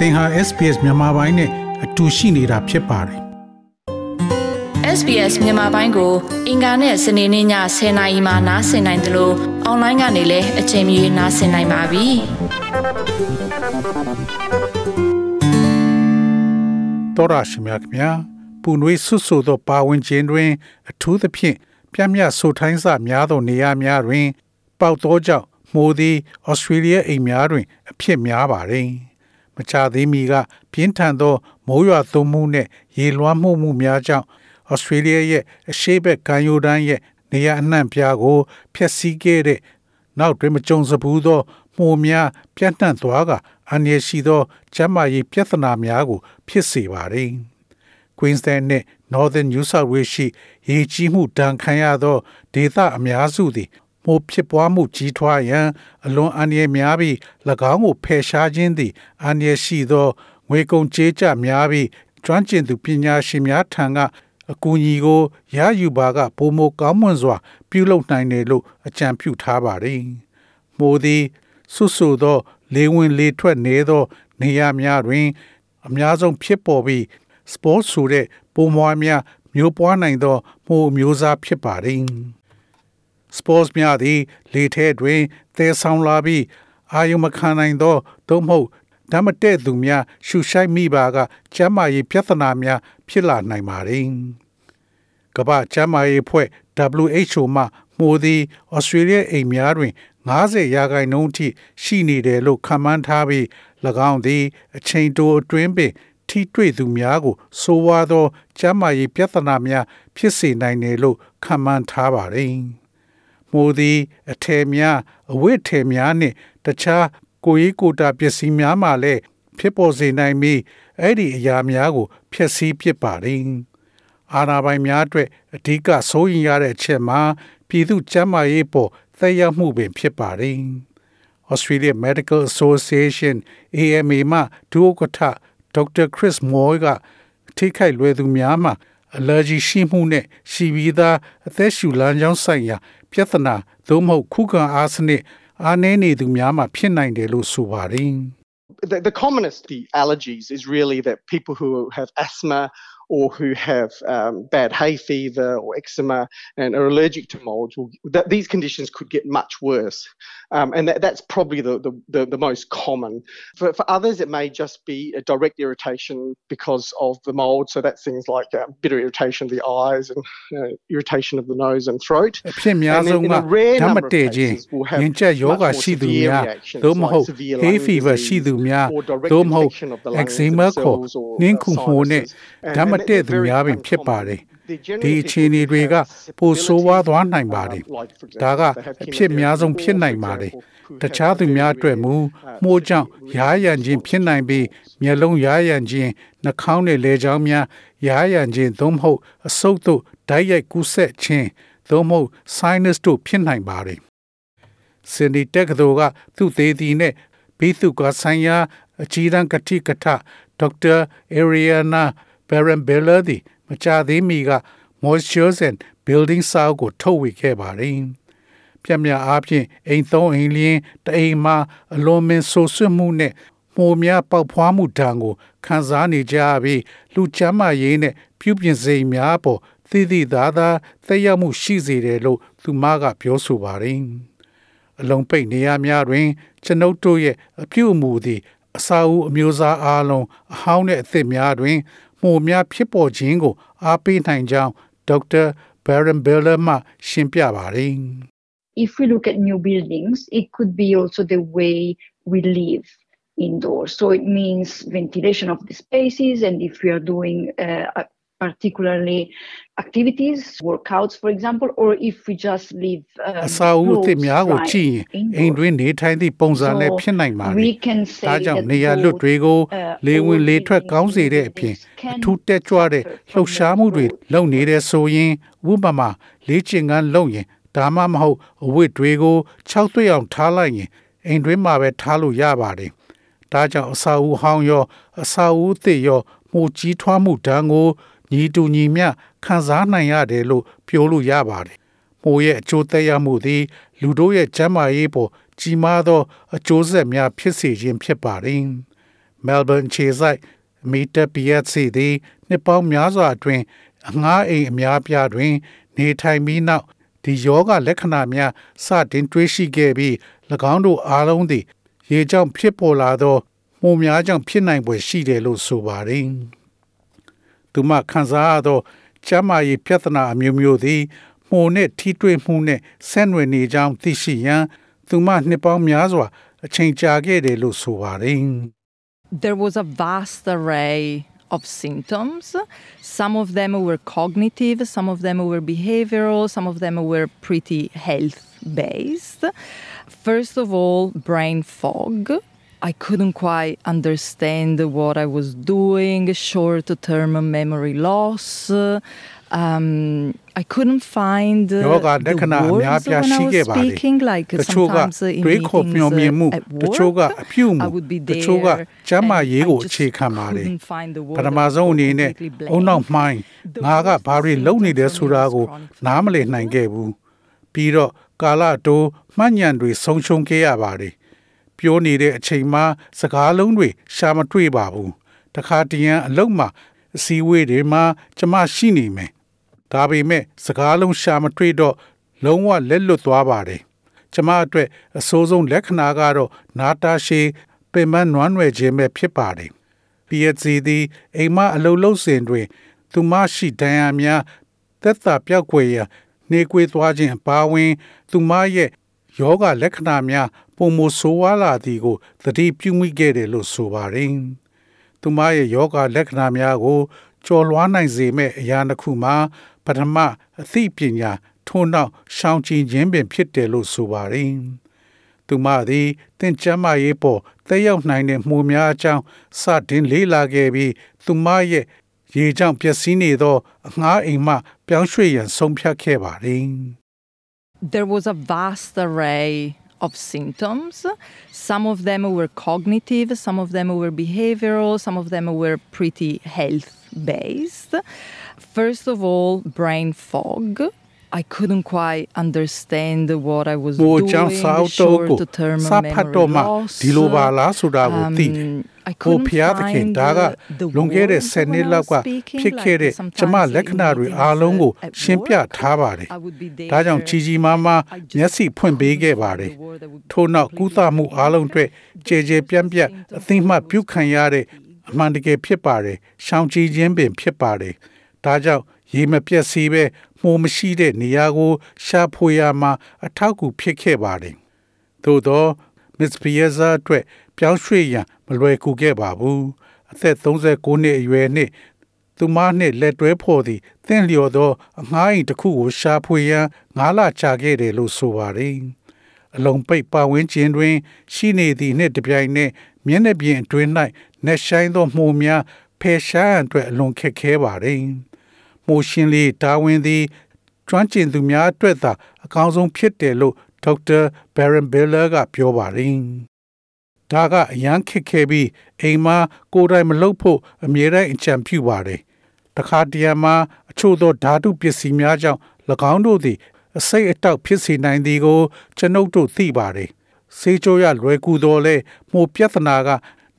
သင်ဟာ SPS မြန်မာပိုင်းနဲ့အတူရှိနေတာဖြစ်ပါတယ် SBS မြန်မာပိုင်းကို အင်ကာနဲ့စနေနေ့ည10:00နာရီမှနားဆင်နိုင်တယ်လို့အွန်လိုင်းကနေလည်းအချိန်မီနားဆင်နိုင်ပါပြီ။တော်ရရှိမြခင်ဗျာပူနွေးဆွဆွသောပါဝင်ခြင်းတွင် အထူးသဖြင့်ပြင်းပြဆိုထိုင်းစများသောနေရာများတွင် ပေါက်သောကြောင့်မိုးသည်ဩစတြေးလျအိမ်များတွင် အဖြစ်များပါတယ်။မ ချသေးမီက ပြင်းထန်သောမိုးရွာသွန်းမှုနှင့်ရေလွှမ်းမှုမှုများကြောင့်ဩစတြေးလျရဲ့အရှေ့ဘက်ကမ်းရိုးတန်းရဲ့နေရာအနှံ့ပြားကိုဖျက်ဆီးခဲ့တဲ့နောက်တွင်မကြုံစဘူးသောမှုများပြန့်နှံ့သွားကအန္တရာယ်ရှိသောကျန်းမာရေးပြဿနာများကို ဖြစ်စေပါတယ်။ Queensland နှင့် Northern New South Wales ရှိရေကြီးမှုဒဏ်ခံရသောဒေသအများစုသည် မိုးဖြစ်ပွားမှုကြီးထွားရန်အလွန်အန္တရာယ်များပြီး၎င်းကိုဖယ်ရှားခြင်းသည်အန္တရာယ်ရှိသောငွေကုန်ကြေးကျများပြီးကျွမ်းကျင်သူပညာရှင်များထံကအကူအညီကိုရယူပါကပုံမကောင်းမွန်စွာ ပြုလုပ်နိုင်တယ်လို့အကြံပြုထားပါတယ်။မိုးသည်ဆွဆူသော လေဝင်လေထွက်နေသော နေရာများတွင် အများဆုံးဖြစ်ပေါ်ပြီး sport ဆိုတဲ့ပုံမွားများမျိုးပွားနိုင်သောမိုးမျိုးစားဖြစ်ပါ တယ်။ sports များသည် လေထဲတွင်သဲဆောင်လာပြီးအာယုံမခံနိုင်သောသို့မဟုတ်ဓမ္မတဲ့သူများရှုရှိုက်မိပါကကျမ်းမာရေးပြဿနာများဖြစ်လာနိုင်ပါတယ်။ကမ္ဘာ့ကျမ်းမာရေးအဖွဲ့ WHO မှမိုးသည်ဩစတြေးလျအိမ်များတွင်90ရာခိုင်နှုန်းထိရှိနေတယ်လို့ခန့်မှန်းထားပြီး၎င်းသည် အချိန်တိုအတွင်းပင်ထိတွေ့သူများကိုဆိုးဝါးသောကျန်းမာရေးပြဿနာများဖြစ်စေနိုင်တယ်လို့ခန့်မှန်းထားပါတယ်။ မိုးသည်အထည်များအဝတ်ထည်များနှင့်တခြားကိုရေးကိုတာပစ္စည်းများမှလည်းဖြစ်ပေါ်စေနိုင်ပြီးအဲ့ဒီအရာများကိုဖျက်ဆီးပစ်ပါတယ်။အာဏာပိုင်များအတွက်အဓိကစိုးရင်ရတဲ့အချက်မှာပြည်သူ့ကျန်းမာရေးပေါ်သက်ရောက်မှုပင်ဖြစ်ပါတယ်။ Australia Medical Association AMA မှဒုဥက္ကဋ္ဌဒေါက်တာခရစ်မော်ကထိခိုက်လွယ်သူများမှာ allergy ရှိမှုနဲ့ရှိပြီးသားအသက်ရှူလမ်းကြောင်းဆိုင်ရာ ပြဿနာသို့မဟုတ်ခုခံအားစနစ်အားနည်းနေသူများမှာဖြစ်နိုင်တယ်လို့ဆိုပါတယ် the, the commonest the allergies is really that people who have asthma or who have um, bad hay fever or eczema and are allergic to molds, will, that, these conditions could get much worse. Um, and that, that's probably the, the, the, the, most common. For, for others, it may just be a direct irritation because of the mold. So that's things like uh, bitter irritation of the eyes and uh, irritation of the nose and throat. အဖြစ်များဆုံးကဓာတ်မတည့်ခြင်းရင်ကျက်ယောဂရှိသူများသို့မဟုတ် hay fever ရှိသူများသို့မဟုတ် eczema ခေါ်နှင်းခုမှုနဲ့ဓာတ်မ တဲ့သူများပင်ဖြစ်ပါတယ်ဒီအခြေအနေတွေကပိုဆိုးဝါးသွားနိုင်ပါတယ်ဒါကအဖြစ်များဆုံးဖြစ်နိုင်ပါတယ်တခြားသူများအတွက်မူမှုကြောင့်ရားရန်ခြင်းဖြစ်နိုင်ပြီးမျက်လုံးရားရန်ခြင်းနှာခေါင်းနဲ့လေကြောင်းများရားရန်ခြင်းသို့မဟုတ်အဆုတ်တို့ဓာတ်ရိုက်ကူးဆက်ခြင်းသို့မဟုတ် sinus တို့ဖြစ်နိုင်ပါတယ်စင်ဒီတက်ကတော်ကသူ့သေးသည်နဲ့ဘိသုကဆိုင်ရာအကြီးတန်းကတိကထဒေါက်တာအေရီယာနာ Baron Biller သည်မကြသေးမီက Moisture and Building Sound ကိုထုတ်ဝေခဲ့ပါတယ်။ပြမြအားဖြင့်အိမ်သုံးအိမ်လျင်းတအိမ်မှာအလွန်မင်းဆိုးဆွမှုနဲ့မှုများပေါက်ဖွားမှုဒဏ်ကိုခံစားနေကြပြီးလူချမ်းမရေးနဲ့ပြုပြင်စိမ်များပေါ်သိသိသာသာသက်ရောက်မှုရှိစေတယ်လို့သူမကပြောဆိုပါတယ်။အလုံးပိတ်နေရများတွင် ကျွန်ုပ်တို့ရဲ့အပြုအမူသည်အစာအုပ်အမျိုးအစားအားလုံးအဟောင်းနဲ့အသစ်များတွင် မှုများဖြစ်ပေါ်ခြင်းကိုအားပေးနိုင်ကြောင်းဒေါက်တာ Baron Biller မှရှင်းပြပါတယ် If we look at new buildings it could be also the way we live indoors so it means ventilation of the spaces and if we are doing uh, particularly activities workouts for example or if we just live အစာအုပ်အသစ်များကိုကြည့်ရင်အိမ်တွင်းနေထိုင်သည့်ပုံစံလည်းဖြစ်နိုင်ပါတယ်။ဒါကြောင့်နေရာလွတ်တွေကိုလေဝင်လေထွက်ကောင်းစေတဲ့အပြင်အထူးတက်ကြွတဲ့လှုပ်ရှားမှုတွေလုပ်နေတဲ့ဆိုရင်ဝိပမာလေ့ကျင့်ခန်းလုပ်ရင်ဒါမှမဟုတ်အဝတ်တွေကို၆သွေ့အောင်ထားလိုက်ရင်အိမ်တွင်းမှာပဲထားလို့ရပါတယ်။ဒါကြောင့်အစာအုပ်ဟောင်းရောအစာအုပ်အသစ်ရောမှုကြီးထွားမှုတန်းကို ညီတူညီမျှခံစားနိုင်ရတယ်လို့ပြောလို့ရပါတယ်။မိုးရဲ့အကျိုးသက်ရောက်မှုသည် လူတို့ရဲ့ကျန်းမာရေးပေါ်ကြီးမားသောအကျိုးဆက်များဖြစ်စေခြင်းဖြစ်ပါတယ်။ Melbourne ခြေဆိုင်မီတာပီယက်စီသည်နှစ်ပေါင်းများစွာအတွင်းအငှားအိမ်အများပြားတွင် နေထိုင်ပြီးနောက်ဒီယောဂလက္ခဏာများစတင်တွေ့ရှိခဲ့ပြီး၎င်းတို့အားလုံးသည် ရေကြောင့်ဖြစ်ပေါ်လာသောမှုများကြောင့်ဖြစ်နိုင်ပွေရှိတယ်လို့ဆိုပါတယ်။ သူမခံစားရသောကျန်းမာရေးပြဿနာအမျိုးမျိုးသည်မှုနှင့်ထိတွေ့မှုနှင့်ဆက်နွယ်နေကြောင်းသိရှိရန်သူမနှစ်ပေါင်းများစွာအချိန်ကြာခဲ့တယ်လို့ဆိုပါတယ် There was a vast array of symptoms. Some of them were cognitive, some of them were behavioral, some of them were pretty health based. First of all, brain fog. I couldn't quite understand what I was doing, short term memory loss. Um, I couldn't find uh, ယောဂလက္ခ the ဏာအများ words ပြား when ရှိ I ခဲ့ was ပါတယ် speaking, like တချို့က sometimes uh, in တွေးခေါ် meetings မျှော်မြင်မှု uh, at တချို့က work, အပြုမှု I would be တချို့က there ကျမ်းမာရေးကို and I အခြေခံ just ပါတယ် couldn't find the word ပထမ I was ဆုံးအနေနဲ့ completely အုံနောက် blank. မှိုင်းငါကဘာတွေလုပ်နေတယ်ဆိုတာကိုနားမလည်နိုင်ခဲ့ဘူးပြီးတော့ကာလတိုးမှတ်ညံတွေဆုံးရှုံးခဲ့ရပါတယ် ပြောနေတဲ့အချိန်မှာစကားလုံးတွေရှာမတွေ့ပါဘူးတခါတရံအလုံးမှာအစည်းအဝေးတွေမှာကျမရှိနေမယ်ဒါပေမဲ့စကားလုံးရှာမတွေ့တော့လုံးဝလက်လွတ်သွားပါတယ်ကျမအတွက်အဆိုးဆုံးလက္ခဏာကတော့နာတာရှည်ပင်မနွမ်းနယ်ခြင်းပဲဖြစ်ပါတယ် PhD သည်အိမ်မအလုပ်လုပ်စဉ်တွင် သူမရှိဒဏ်ရာများသက်သာပြောက်ွယ်ရာ နေကွေသွားခြင်းအပါအဝင် သူမရဲ့ ယောဂလက္ခဏာများပုံမဆိုးဝါးလာသည်ကိုသတိပြုမိခဲ့တယ်လို့ဆိုပါတယ်။သူမရဲ့ယောဂလက္ခဏာများကိုကျော်လွှားနိုင်စေမဲ့အရာတစ်ခုမှာပထမအသိပညာထို့နောက်ရှောင်ကျဉ်ခြင်းပင်ဖြစ်တယ်လို့ဆိုပါတယ်။သူမသည်တင့်ကျမ်းမာရေးပေါ်တက်ရောက်နိုင်တဲ့မှုများအကြောင်းစတင်လေးလာခဲ့ပြီးသူမရဲ့ရေကြောင့်ပျက်စီးနေသောအငှားအိမ်မှပြောင်းရွှေ့ရန်ဆုံးဖြတ်ခဲ့ပါတယ်။ There was a vast array of symptoms. Some of them were cognitive, some of them were behavioral, some of them were pretty health based. First of all, brain fog. I couldn't quite understand what I was မိုး doing, ချောင်းစာအုပ်တော့ကို short term စာဖတ်တော့ memory မှ loss. ဒီလိုပါလားဆိုတာကိုသိတယ် Um, I ကို couldn't ဖျားသခင် find ဒါက the- the လွန်ခဲ့တဲ့ words 10 when နှစ် I လောက်က was speaking, ဖြစ်ခဲ့တဲ့ like ကျမ sometimes လက္ခဏာတွေ in အားလုံးကို meetings, uh, ရှင်းပြ at ထားပါတယ် I would be ဒါကြောင့် there. ကြီးကြီးမားမား I just မျက်စိဖွင့်ပေးခဲ့ပါတယ်ထို့နောက်ကုသမှုအားလုံးအတွက်ကြည်ကြည်ပြန့်ပြန့်အသိမှတ်ပြုခံရတဲ့အမှန်တကယ်ဖြစ်ပါတယ်ရှောင်ကြည်ခြင်းပင်ဖြစ်ပါတယ်ဒါကြောင့် ရေမပြတ်စီပဲမှုမရှိတဲ့နေရာကို ရှာဖွေရမှာအထောက်အကူဖြစ်ခဲ့ပါတယ်သို့သော Miss Piazza အတွက်ပြောင်းရွှေ့ရန်မလွယ်ကူခဲ့ပါဘူးအသက်39နှစ်အရွယ်နှင့်သူမနှင့်လက်တွဲဖော်သည့်တင့်လျော်သောအငှားအိမ်တစ်ခုကိုရှာဖွေရန်ငါးလကြာခဲ့တယ်လို့ဆိုပါတယ်အလုံးပိတ်ပါဝင်ခြင်းတွင် ရှိနေသည့်နှင့်တပြိုင်နက်မျက်နှာပြင်အတွင်း၌နှက်ဆိုင်သောမှုများဖယ်ရှားရန်အတွက်အလွန်ခက်ခဲပါတယ် မှုရှင်လေးတာဝန်သည်ကျွမ်းကျင်သူများအတွက်သာအကောင်းဆုံးဖြစ်တယ်လို့ဒေါက်တာဘယ်ရန်ဘယ်လာကပြောပါတယ်ဒါကအရန်ခက်ခဲပြီးအိမ်မှာကိုယ်တိုင်မလုပ်ဖို့အမြဲတမ်းအကြံပြုပါတယ်တခါတရံမှာအချို့သောဓာတုပစ္စည်းများကြောင့်၎င်းတို့သည်အစိတ်အတောက်ဖြစ်စေနိုင်သည်ကိုကျွန်ုပ်တို့သိပါတယ်စေချိုရလွယ်ကူသောလဲမှုပြဿနာက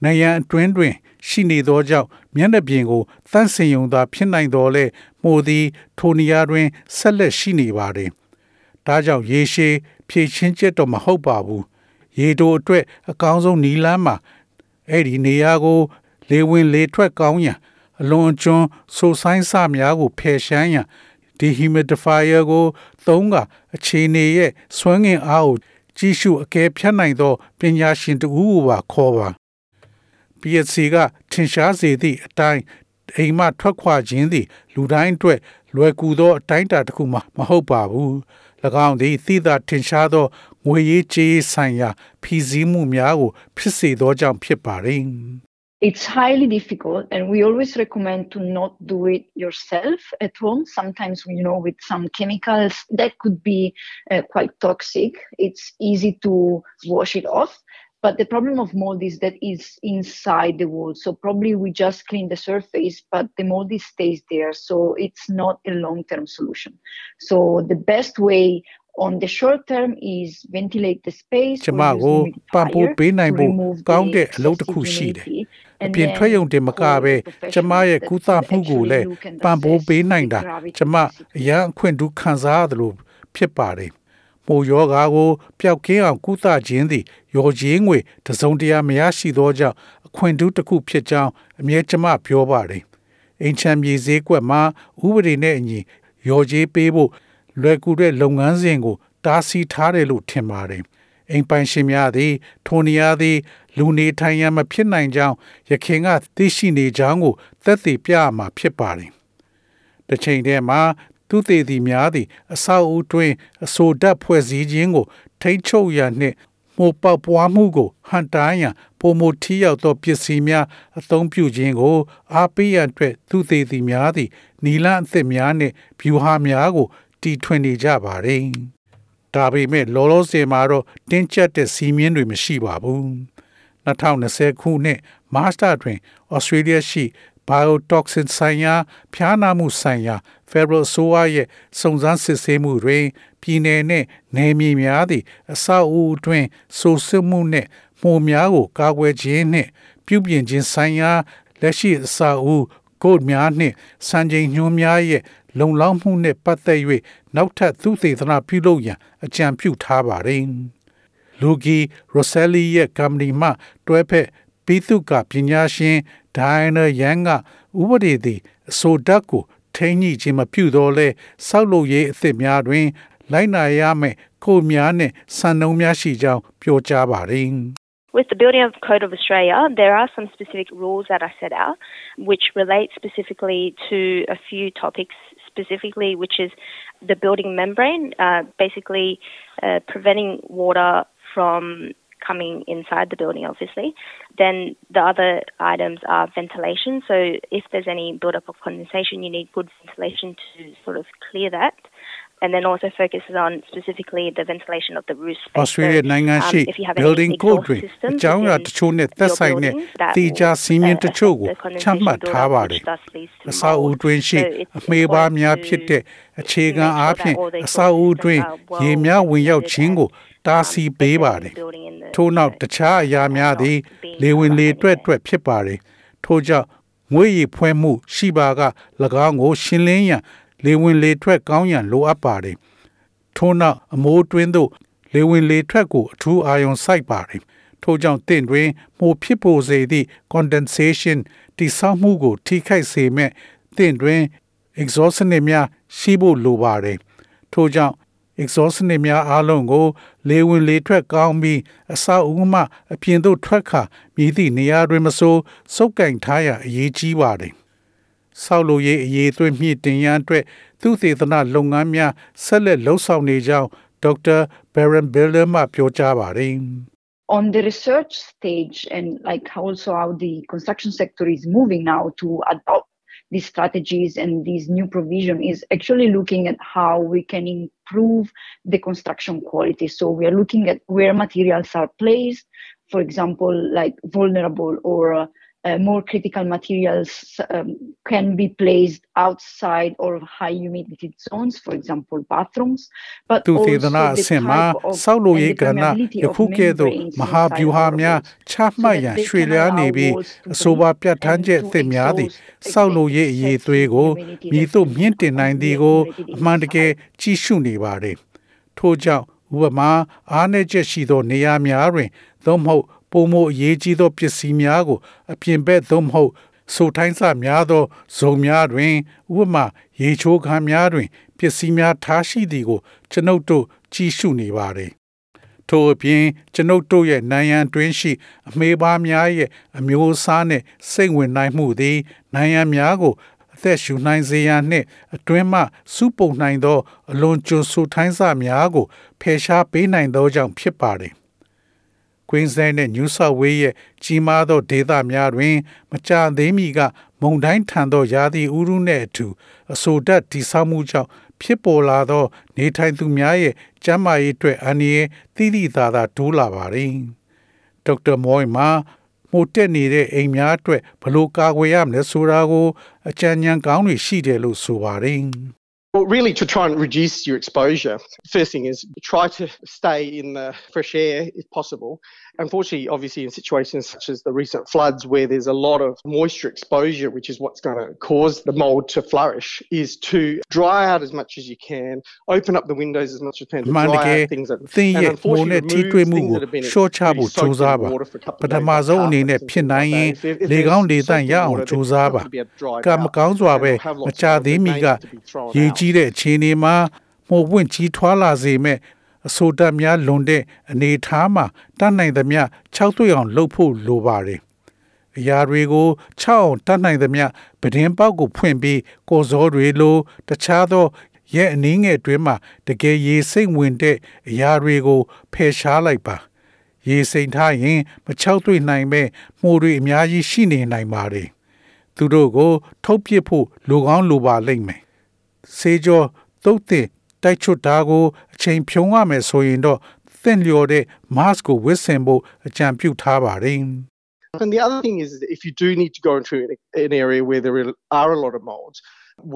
နေရန်အတွင်းတွင် ရှိနေသောကြောင့်မျက်နှာပြင်ကိုတန့်စင်ယုံသာဖြစ်နိုင်တော်လဲမှုသည် ထိုနေရာတွင်ဆက်လက်ရှိနေပါတယ်ဒါကြောင့်ရေရှည်ဖြည့်ချင်းချက်တော့မဟုတ်ပါဘူးရေတိုအတွက်အကောင်းဆုံးနီလန်းမှာအဲ့ဒီနေရာကို လေဝင်လေထွက်ကောင်းရန်အလွန်အကျွန်းဆိုဆိုင်စများကိုဖယ်ရှားရန် dehumidifier ကို သုံးကအခြေအနေရဲ့စွမ်းငင်အားကိုကြည့်ရှုအကဲဖြတ်နိုင်သောပညာရှင်တဦးကိုပါခေါ်ပါ PSC ကထင်ရှားစေသည့်အတိုင်းအိမ်မှထွက်ခွာခြင်းသည် လူတိုင်းအတွက်လွယ်ကူသောအတိုင်းအတာတစ်ခုမှမဟုတ်ပါဘူး၎င်းသည်သိသာထင်ရှားသောငွေရေးကြေးရေးဆိုင်ရာဖီစည်းမှုများကို ဖြစ်စေသောကြောင့်ဖြစ်ပါသည် It's highly difficult, and we always recommend to not do it yourself at home. Sometimes, you know, with some chemicals that could be uh, quite toxic. It's easy to wash it off. But the problem of mold is that it's inside the wool. So probably we just clean the surface, but the mold stays there. So it's not a long-term solution. So the best way on the short term is ventilate the space ကျ or မ use ကိုပံ့ပိုး humidifier ပေးနိုင် to ဖို့ remove ကောင်း the တဲ့အလုပ်တစ်ခု excessive ရှိတယ် humidity. အပြင်ထွက်ရုံတင်မကပဲကျမရဲ့ကုသမှုကိုလည်းပံ့ပိုးပေးနိုင်တာကျမအရန်အခွင့်အထူးခံစားရတယ်လို့ဖြစ်ပါတယ် မိုးယောဂါကိုပျောက်ကင်းအောင်ကုသခြင်းသည်ရော်ကြီးငွေတစုံတရာမရရှိသောကြောင့်အခွင့်အထူးတစ်ခုဖြစ်ကြောင်းအမြဲကျမပြောပါတယ်။အိမ်ချမ်းမြေဈေးကွက်မှာဥပဒေနဲ့အညီရော်ကြီးပေးဖို့လွယ်ကူတဲ့လုပ်ငန်းစဉ်ကို တားဆီးထားတယ်လို့ထင်ပါတယ်။အိမ်ပိုင်ရှင်များသည်ထိုနေရာသည် လူနေထိုင်ရန်မဖြစ်နိုင်ကြောင်းရခင်ကသိရှိနေကြောင်းကိုသက်သေပြရမှာဖြစ်ပါတယ်။တစ်ချိန်တည်းမှာ သူသေးသည်များသည် အဆောက်အဦတွင်အဆိုဓာတ်ဖွဲ့စည်းခြင်းကို ထိန်းချုပ်ရန်နှင့်မှုပေါပွားမှုကိုဟန်တားရန်ပုံမထီရောက်သောပစ္စည်းများအသုံးပြုခြင်းကို အားပေးရန်အတွက်သူသေးသည်များသည်နီလန်းအသစ်များနှင့်ဗျူဟာများကို တီထွင်နေကြပါသည်ဒါပေမဲ့လောလောဆယ်မှာတော့တင်းကျပ်တဲ့စီးမြင်တွေမရှိပါဘူး2020ခုနှစ်မတ်လတွင်ဩစတြေးလျရှိ biotoxin ဆိုင်ရာဖျားနာမှုဆိုင်ရာ Federal အစိုးရရဲ့စုံစမ်းစစ်ဆေးမှုတွင်ပြည်내နှင့်နယ်မြေများသည့်အဆောက်အဦအတွင်းဆိုးဆွမှုနှင့်မှုများကိုကာကွယ်ခြင်းနှင့်ပြုပြင်ခြင်းဆိုင်ရာလက်ရှိအဆောက်အဦကိုဒ်များနှင့်စံချိန်ညွှန်းများရဲ့လုံလောက်မှုနှင့်ပတ်သက်၍နောက်ထပ်သုတေသနပြုလုပ်ရန်အကြံပြုထားပါသည်လူဂီရိုဆယ်လီရဲ့ကမ္ပဏီမှတွဲဖက်ပြီးသူကပညာရှင်ဒိုင်နာယန်ကဥပဒေသည်အဆိုဓာတ်ကို ထိန်းညှိခြင်းမပြုတော့လဲစောက်လုပ်ရေးအသစ်များတွင်လိုက်နာရမယ့်ကိုများနှင့်စံနှုန်းများရှိကြောင်းပြောကြားပါတယ် With the Building of Code of Australia, there are some specific rules that are set out, which relate specifically to a few topics, specifically, which is the building membrane, uh, basically uh, preventing water from coming inside the building, obviously. Then the other items are ventilation. So if there's any buildup of condensation, you need good ventilation to sort of clear that. And then also focuses on specifically the ventilation of the roof space. Australia နိုင်ငံရှိ if you have any building code exhaust တွင် systems အကြောင်းအရာတချို့နဲ့သက်ဆိုင်တဲ့ within your building, that တိကျစည်းမျဉ်း will, တချို့ကို affect the ချမှတ် condensation ထားပါ buildup, တယ် which thus leads to အဆောက်အဦ mold. တွင်ရှိ So it's အမေပါများ important ဖြစ်တဲ့ to အခြေခံ make sure အားဖြင့် that all the အဆောက်အဦ equipment တွင် are well ရေများဝင်ရောက် insulated ခြင်းကို and, တား um, ဆီးပေးပါ protecting တယ် the building in the, ထို့နောက် you တ know, ခြားအရာများသည် not being လေဝင်လေ covered တွက် anywhere. တွက်ဖြစ်ပါတယ်ထို့ကြောင့်ငွေရည်ဖွဲမှု ရှိပါက၎င်းကိုရှင်းလင်းရန်လေဝင်လေထွက်ကောင်းရန်လိုအပ်ပါတယ်ထို့နောက်အမိုးတွင်းသို့လေဝင်လေထွက်ကိုအထူးအာရုံစိုက်ပါတယ်ထို့ကြောင့်တင့်တွင်မှုဖြစ်ပေါ်စေသည့် condensation တိဆောက်မှုကို ထိခိုက်စေမဲ့တင့်တွင် exhaust နစ်များရှိဖို့လိုပါတယ်ထို့ကြောင့် exhaust နစ်များအားလုံးကို လေဝင်လေထွက်ကောင်းပြီးအဆောက်အဦမှအပြင်သို့ထွက်ခါမြည်သည့်နေရာတွင်မဆိုစုပ်ကင်ထားရန်အရေးကြီးပါတယ်ဆောက်လုပ်ရေးအရေးသွေးမြင့်တင်ရန်အတွက်သူသေသနလုပ်ငန်းများဆက်လက်လှုပ်ဆောင်နေကြောင်းဒေါက်တာ Baron Biller မှပြောကြားပါတယ် on the research stage and like also how the construction sector is moving now to adopt these strategies and these new provision is actually looking at how we can improve the construction quality. So we are looking at where materials are placed for example like vulnerable or uh, uh, uh, more critical materials um, can be placed outside or high humidity zones, for example, bathrooms. But သူသေ also သနာအ the ဆင့်မှာ type of စောက်လို့ and ရေး the ကဏ္ဍ permeability ယ of ခုကဲ့သို့ membranes မဟာ inside ဗျူဟာ our များ walls ချမှတ်ရန် so that they ရွှေ can လျား allow နေပြီး walls to အဆိုပါ breathe ပြဋ္ဌာန်းချက်အ and သစ် to များသည် expose စောက်လို့ရေးအရေးသွေးကို humidity မြည်သို့ that's မြင့်တင်နိုင်သည်ကို accumulated အမှန်တကယ် inside. ကြည့်ရှုနေပါတယ်ထို့ကြောင့်ဥပမာအားနည်းချက်ရှိသောနေရာများတွင်သို့မဟုတ် ပုံမအရေးကြီးသောပစ္စည်းများကို အပြင်ဘက်သို့မဟုတ်ဆိုထိုင်းစများသောဇုံများတွင်ဥပမာရေချိုးခန်းများတွင် ပစ္စည်းများထားရှိသည်ကို ကျွန်ုပ်တို့ကြည့်ရှုနေပါတယ်ထို့အပြင်ကျွန်ုပ်တို့ရဲ့နိုင်ရန်တွင်းရှိ အမေးပါးများရဲ့အမျိုးအစားနှင့်စိတ်ဝင်နိုင်မှုသည်နိုင်ရန်များကိုအသက်ရှူနိုင်စေရန်နှင့်အတွင်းမှစုပုံနိုင်သော အလွန်ကျွံဆိုထိုင်းစများကိုဖယ်ရှားပေးနိုင်သောကြောင့်ဖြစ်ပါတယ်။ Queensland နဲ့ New South Wales ရဲ့ကြီးမားသောဒေသများတွင် မကြာသေးမီကမုန်တိုင်းထန်သောရာသီဥတုနှင့်အထူအဆိုဓာတ်တိဆောက်မှုကြောင့်ဖြစ်ပေါ်လာသော နေထိုင်သူများရဲ့ကျန်းမာရေးအတွက်အန္တရာယ်သိသိသာသာတိုးလာပါတယ်။ဒေါက်တာမော်မှာမိုတက်နေတဲ့အိမ်များအတွက်ဘယ်လိုကာကွယ်ရမလဲဆိုတာကို အကြံဉာဏ်ကောင်းတွေရှိတယ်လို့ဆိုပါတယ်။ Well, really, to try and reduce your exposure, first thing is try to stay in the fresh air if possible. Unfortunately, obviously, in situations such as the recent floods where there's a lot of moisture exposure, which is what's going to cause the mold to flourish, is to dry out as much as you can, open up the windows as much as you can, to မှန်တက dry ယ် out things that သင်ရဲ့မိုးနဲ့ထိတွေ့မှုကိုရှော့ချဖို့ကြိုးစားပါပထမဆုံးအနေနဲ့ဖြစ်နိုင်ရင်လေကောင်းလေသန့်ရအောင်ကြိုးစားပါကံမကောင်းစွာပဲမချသေးမီကရေ ကြီးတဲ့အခြေအနေမှာမိုးပွင့်ကြီးထွားလာစေမဲ့အဆိုတက်များလွန်တဲ့အနေထားမှာတတ်နိုင်သမျှ6တွေ့အောင်လှုပ်ဖို့လိုပါတယ်အရာတွေကို6အောင်တတ်နိုင်သမျှပဒင်းပေါက်ကိုဖွင့်ပြီးကိုစောတွေလိုတခြားသောရဲ့အနည်းငယ်အတွင်းမှာတကယ်ရေစိတ်ဝင်တဲ့အရာတွေကိုဖယ်ရှားလိုက်ပါရေစိမ်ထားရင်မချောက်တွေ့နိုင်မဲ့မှုတွေအများကြီးရှိနေနိုင်ပါတယ်သူတို့ကို ထုတ်ပစ်ဖို့လိုကောင်းလိုပါလိမ့်မယ် စေကျော်သုတ်တင်တိုက်ချွတ်တာကိုအချိန်ဖြုံးရမယ်ဆိုရင်တော့သင့်လျော်တဲ့ mask ကိုဝတ်ဆင်ဖို့အကြံပြုထားပါတယ် And the other thing is that if you do need to go into an, an area where there are a lot of molds,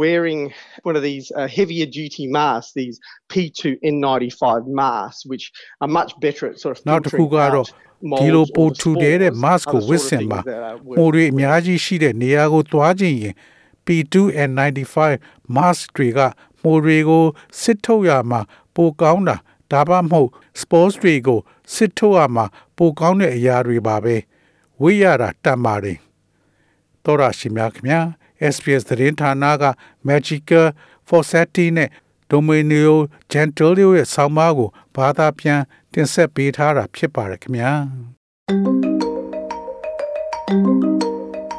wearing one of these uh, heavier duty masks, these P2N95 masks, which are much better at sort of နောက်တစ်ခု filtering ကတော့ out ဒီလို molds ပို or ထူတဲ့တဲ့ spores, mask ကို other ဝတ် sort ဆ of င်ပါ things that are မှု worth တွေအများကြီးရှိတဲ့နေရာကိုသွားခြင်းရင် P2N95 mask တွေကမှုတွေကိုစစ်ထုတ်ရမှာပိုကောင်းတာဒါမှမဟုတ် sports တွေကိုစစ်ထုတ်ရမှာပိုကောင်းတဲ့အရာတွေပါပဲဝေးရတာတတ်ပါတယ်တော်ရရှိမြခင်ဗျာ SPS သတင်းဌာနက Magical Fawcetti နဲ့ Dominio Gentilio ရဲ့ဆောင်းပါးကိုဘာသာပြန်တင်ဆက်ပေးထားတာဖြစ်ပါတယ်ခင်ဗျာ